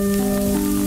Música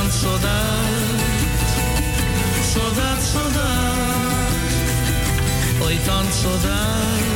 gran soldad, soldad, ooit hoy tan.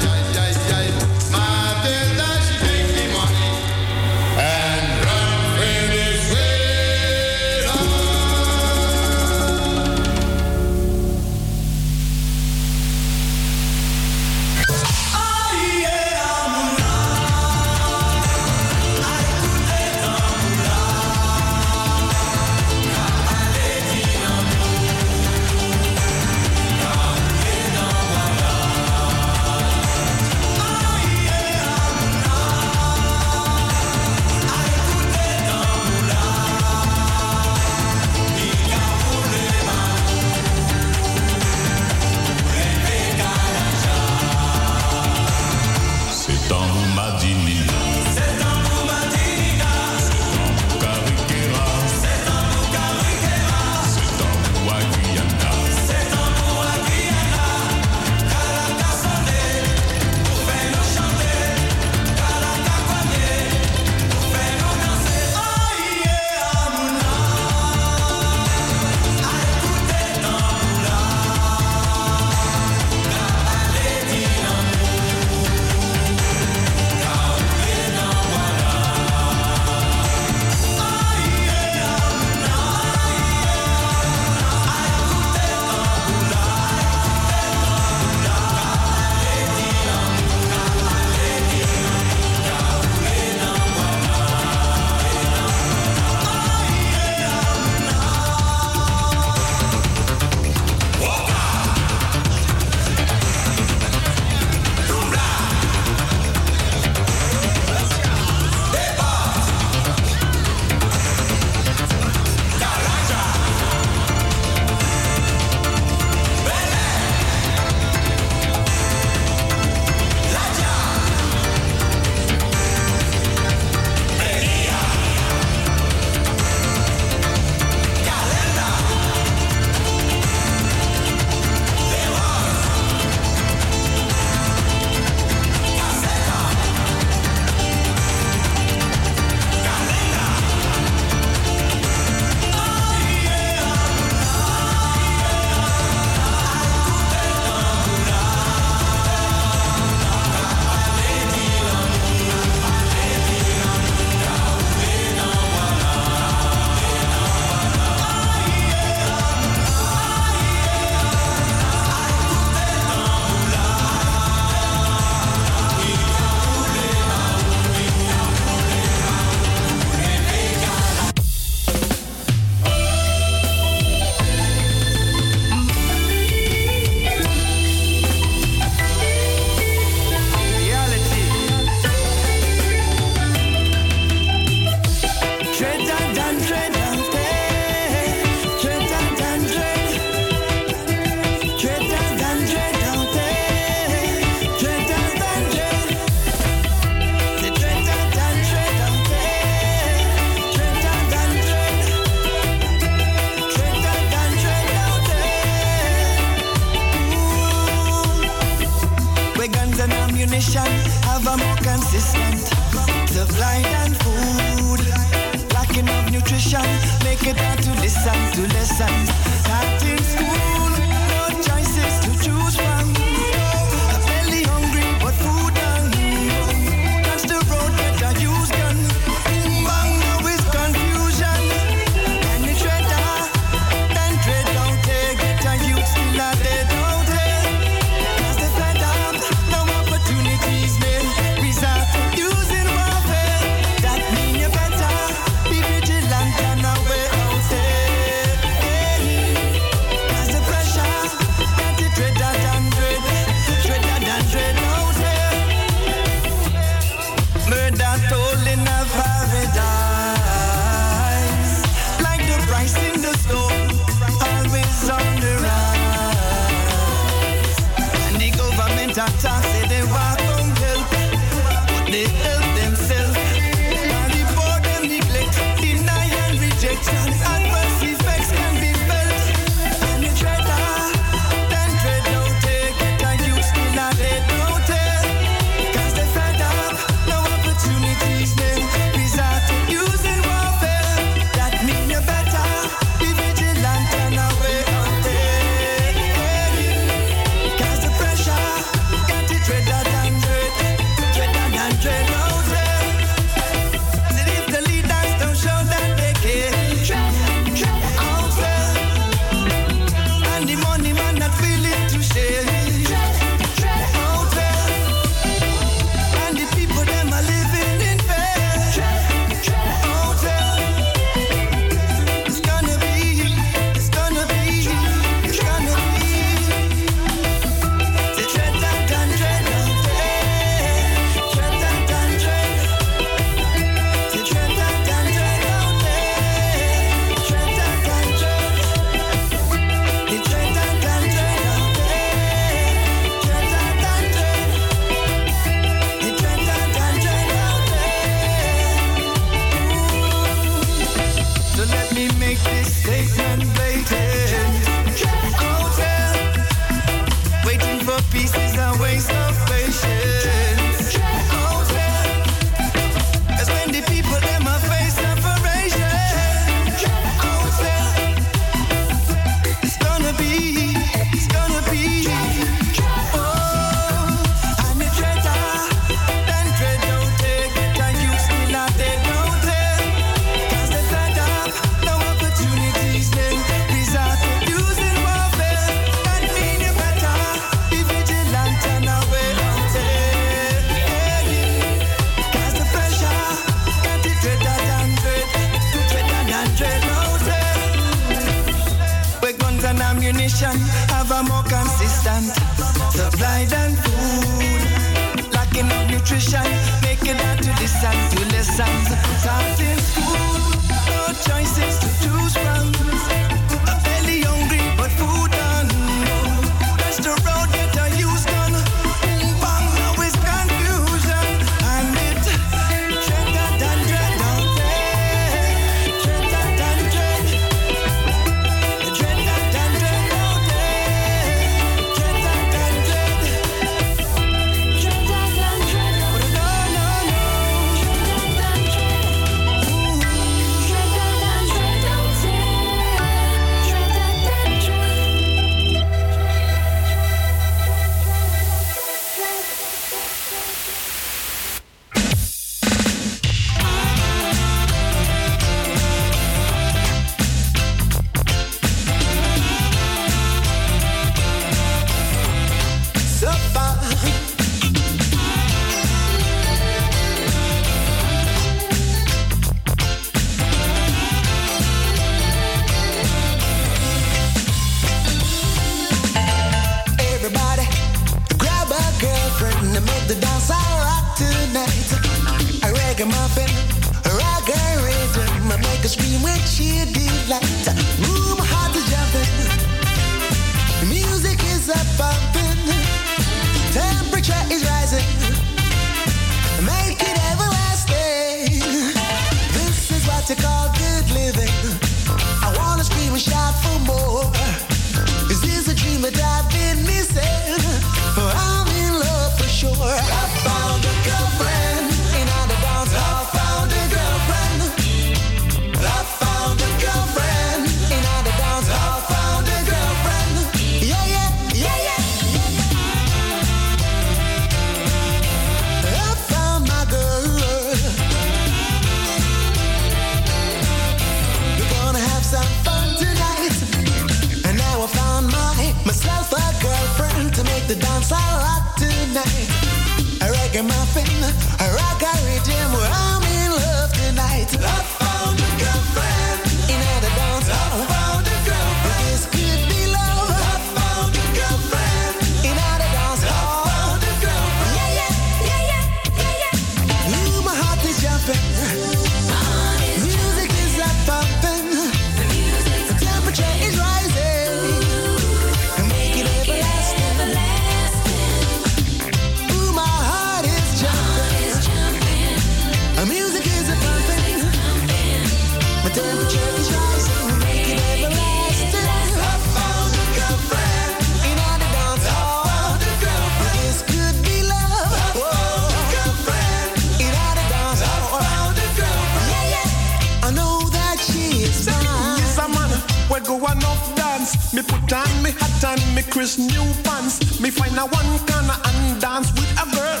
me Chris new pants. Me find a one corner and dance with a girl.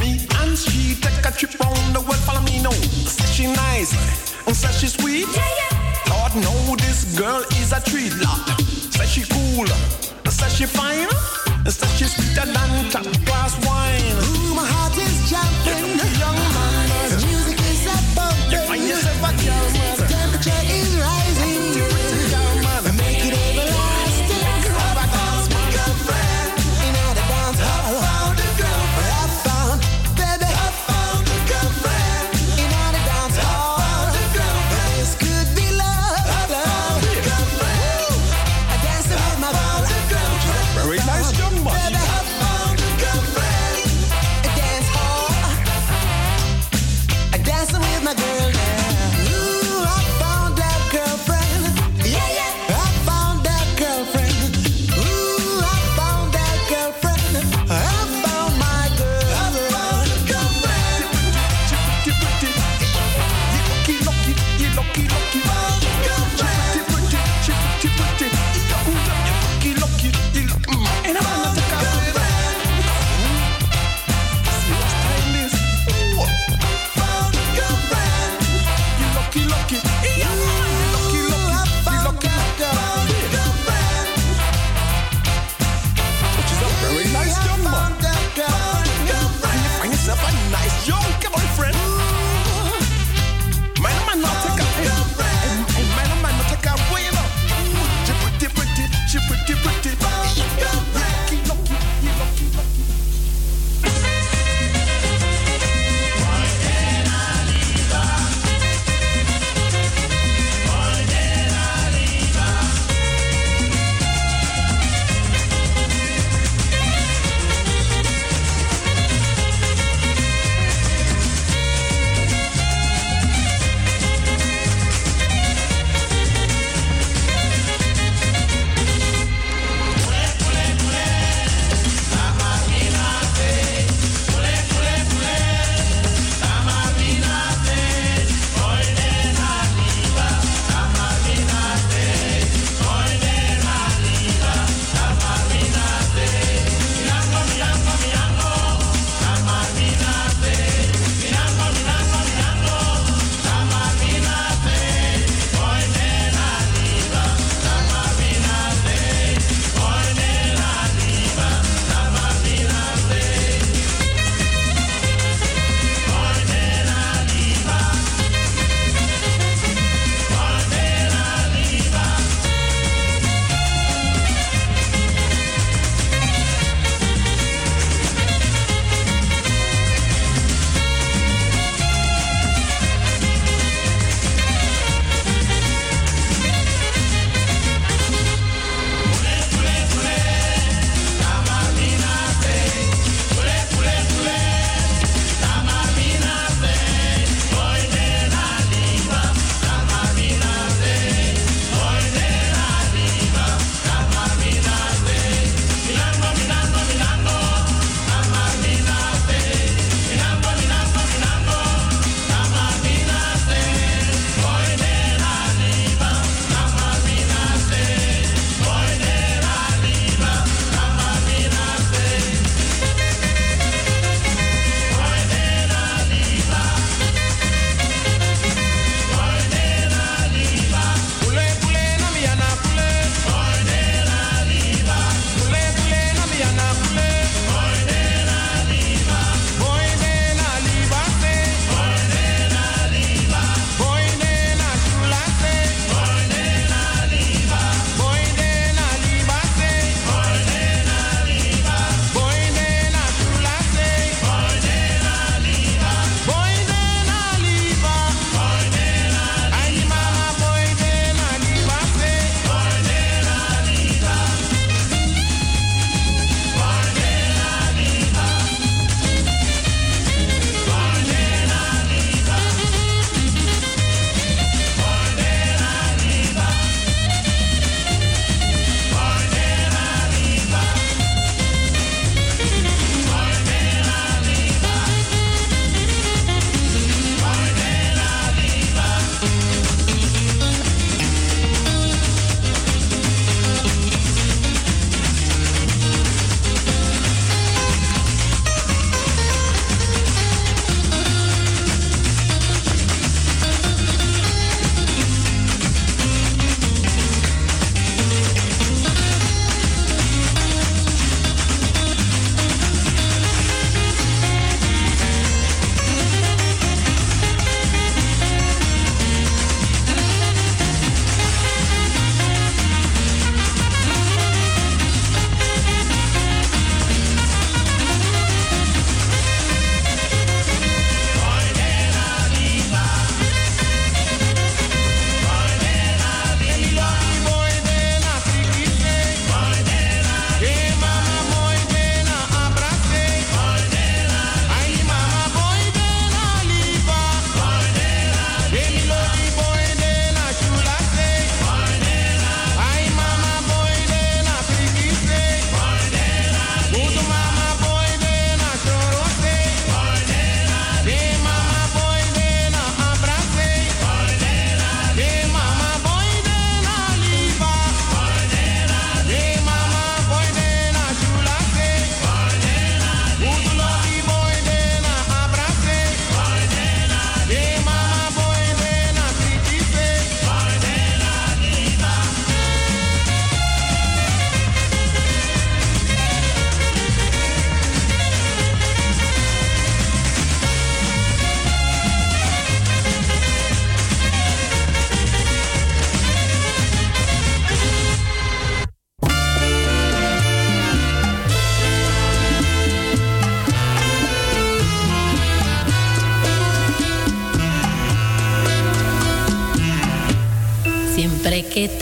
Me and she take a trip round the world. Follow me now. Say she nice and say she sweet. Yeah, yeah. Lord know this girl is a treat. Love.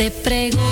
Te pregunto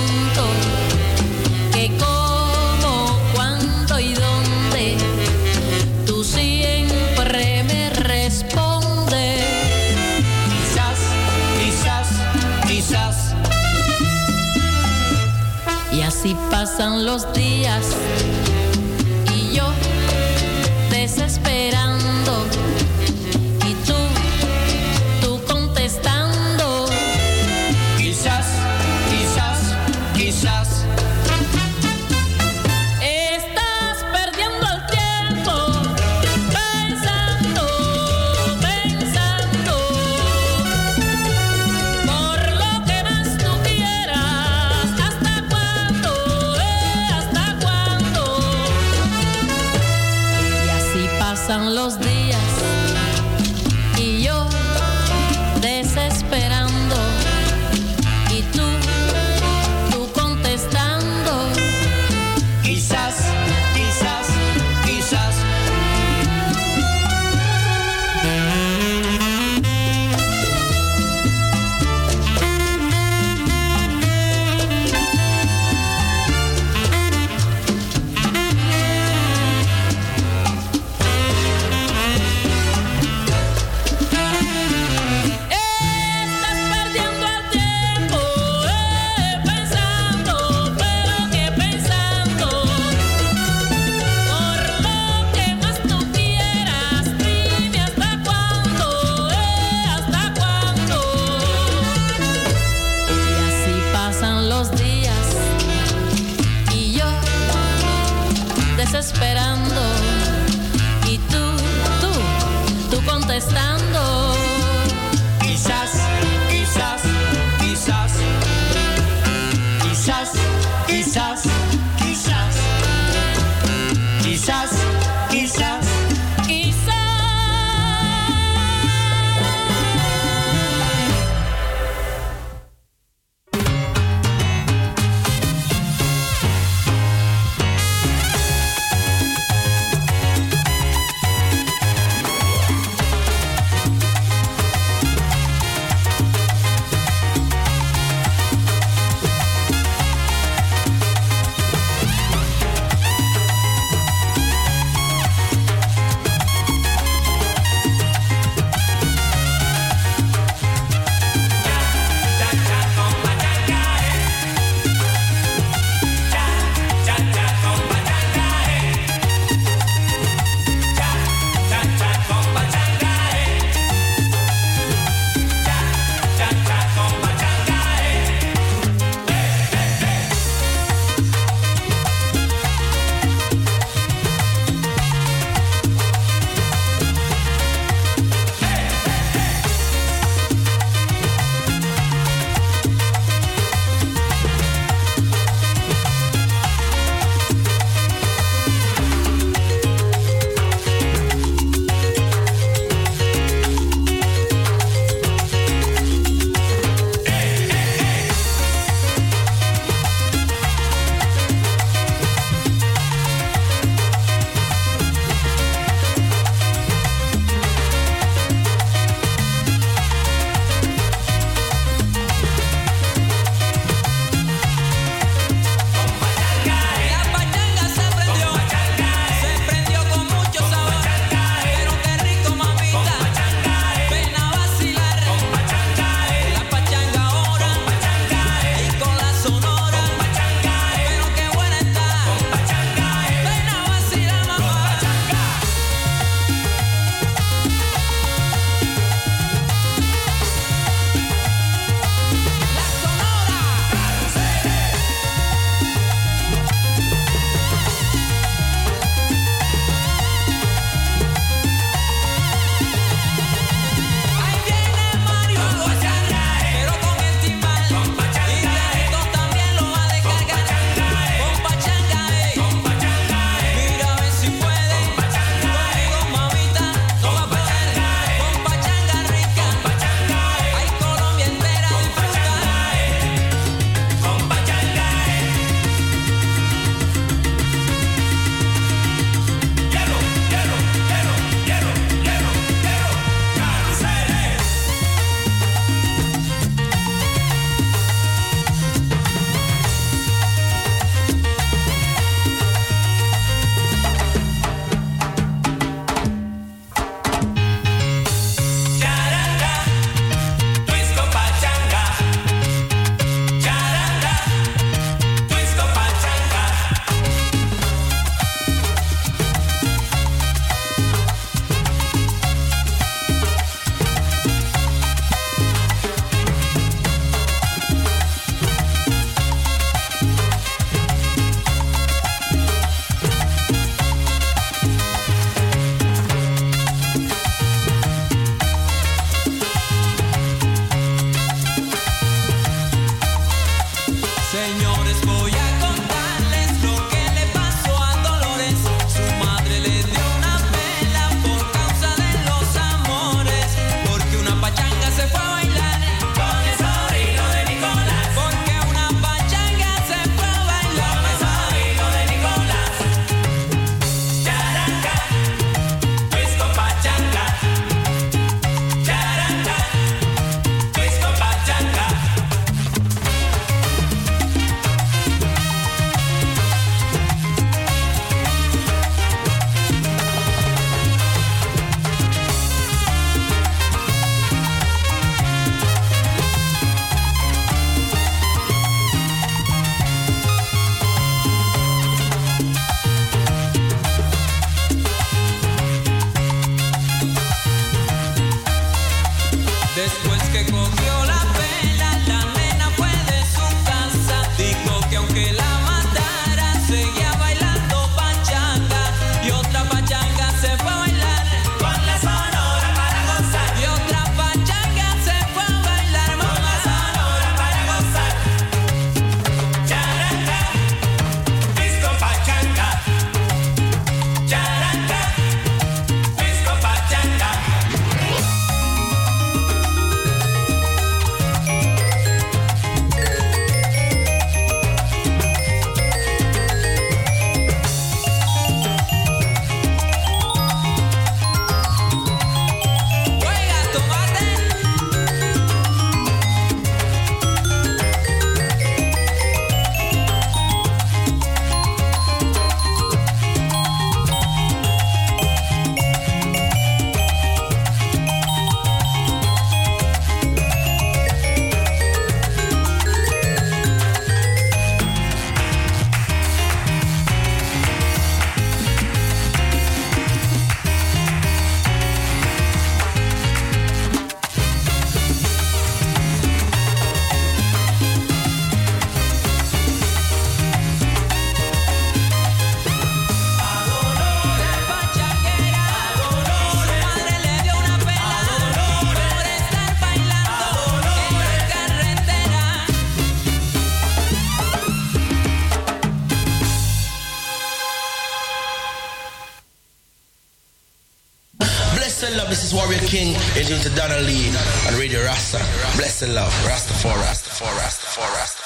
Donna Lee on Radio Rasta. Blessed love, Rastafari, Rastafari, Rastafari, Rastafari, Rastafari.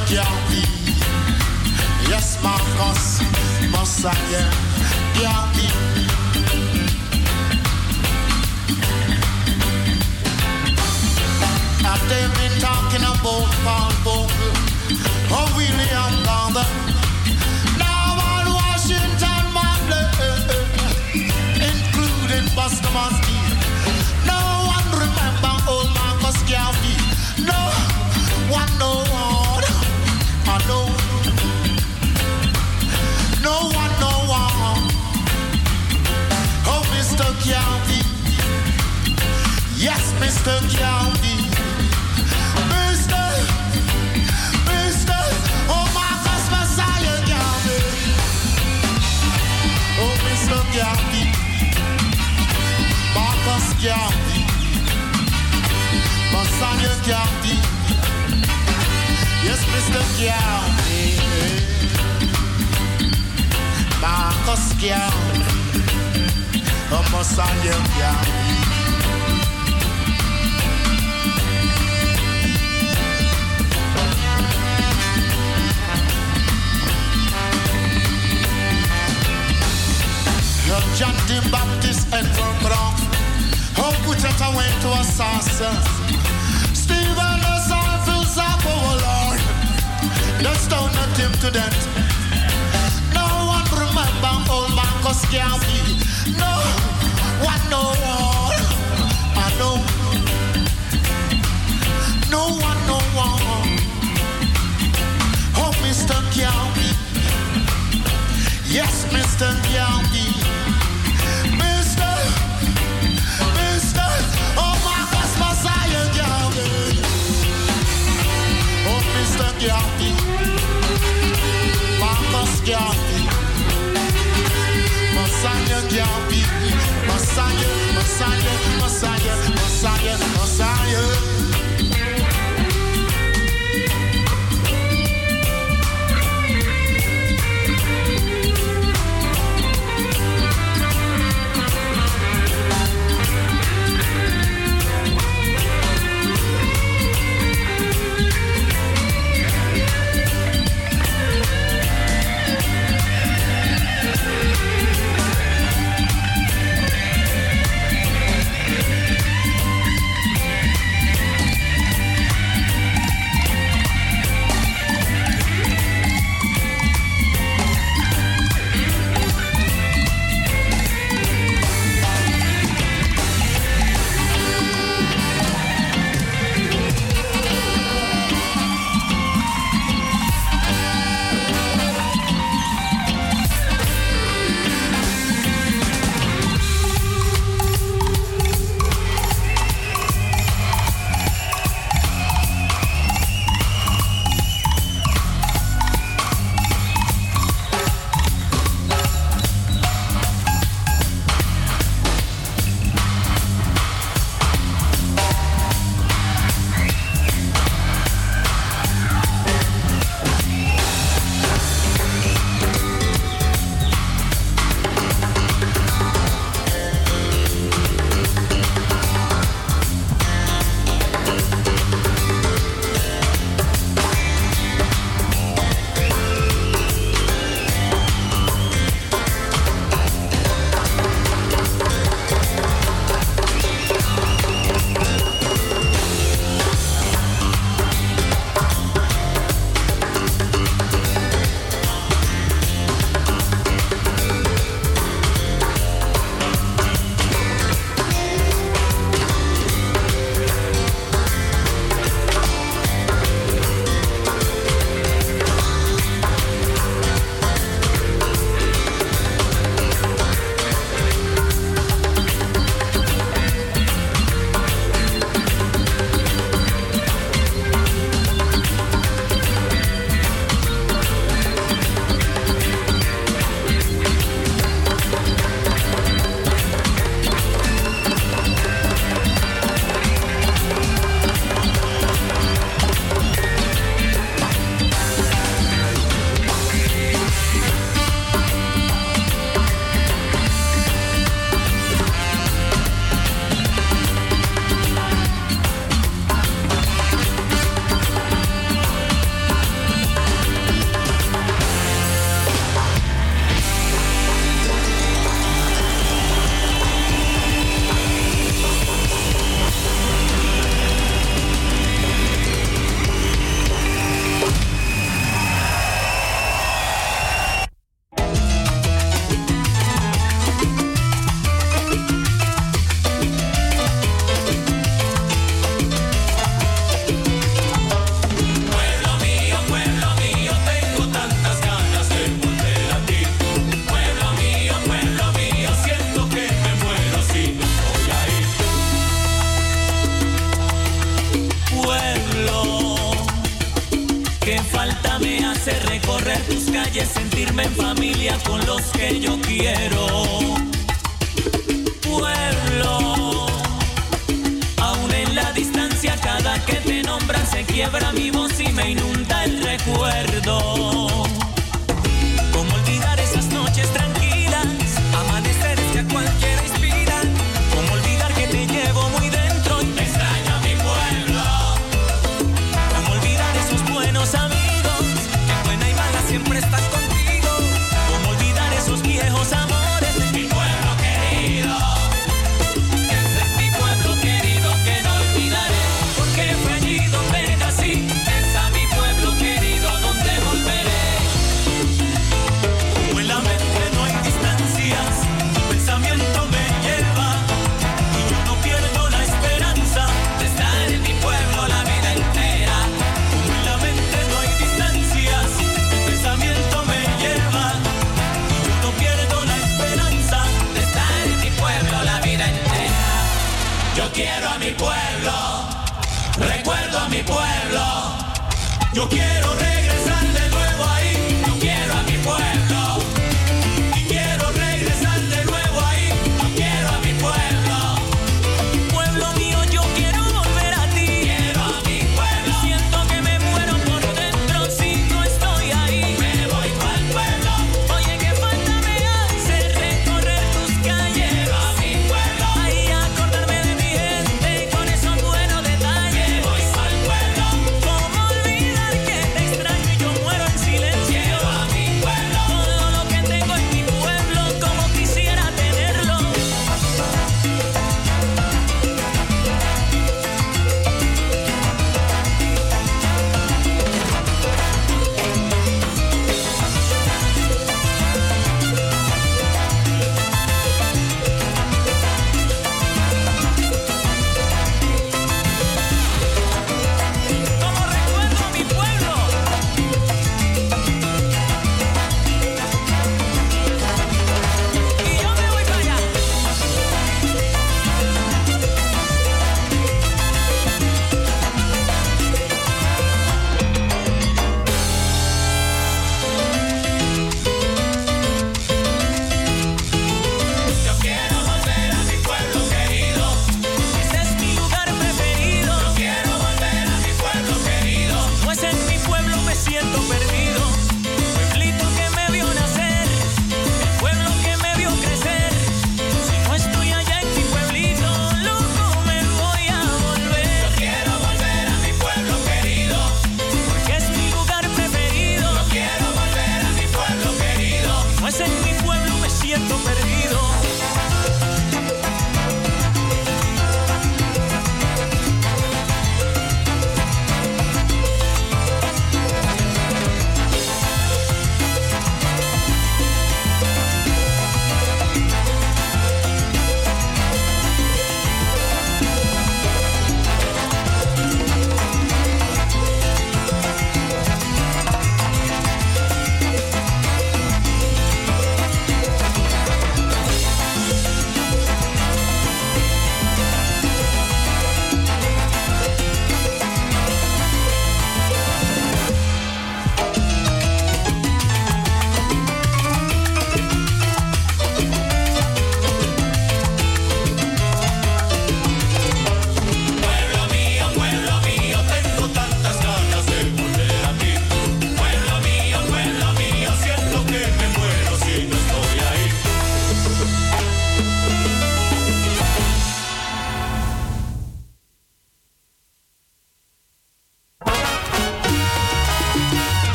Mr. Garvey. Yes, Marcus, Messiah. And they've been talking about Paul Bogle, oh, William Gordon. Mr. County. Mr. Mr. Oh my gosh, Messiah County. Oh Mr. County. Marcus County. Messiah County. Yes, Mr. County. Marcus County. Oh, Messiah County. John the Baptist and John Brown. How put it away to a saucer. Stephen the disciples up, oh Lord. Let's don't let him to that. No one remember old Marcus Garvey. No one no one, I know. No one no one. Oh, Mr. Garvey. Yes, Mr. Garvey. yeah.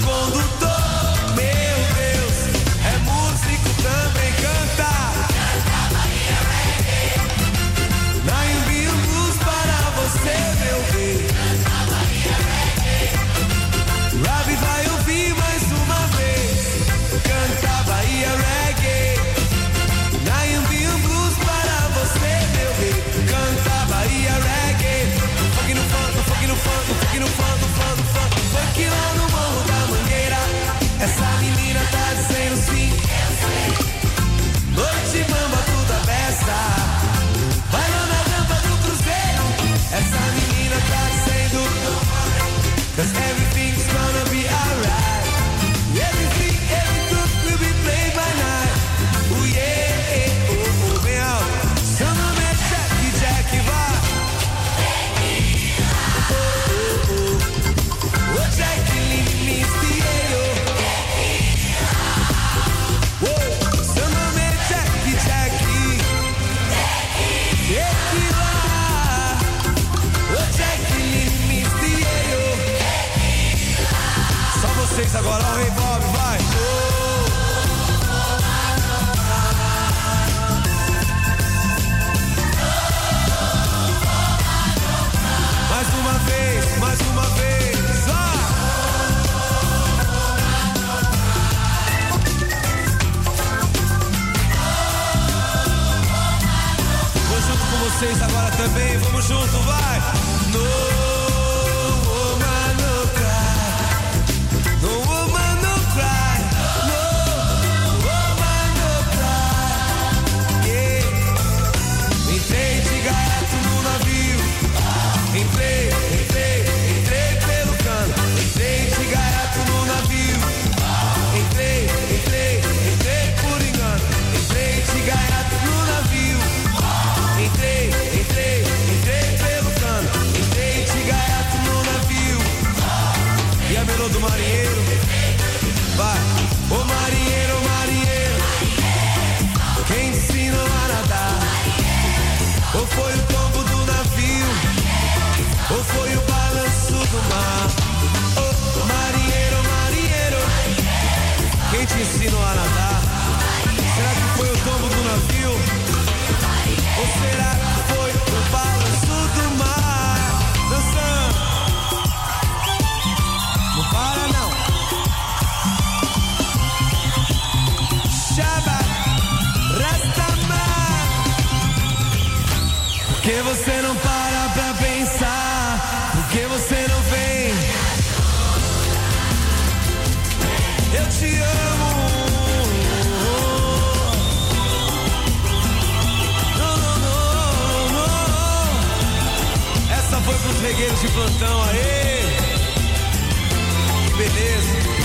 Condutor, te ensinam a nadar? Tá? Será que foi o tombo do navio? Ou será que foi o balanço do mar? Dançando, não para não. Chaba, resta mar. Porque você não para pra pensar? Porque você não vem? Eu te amo. De plantão, aê! Que beleza!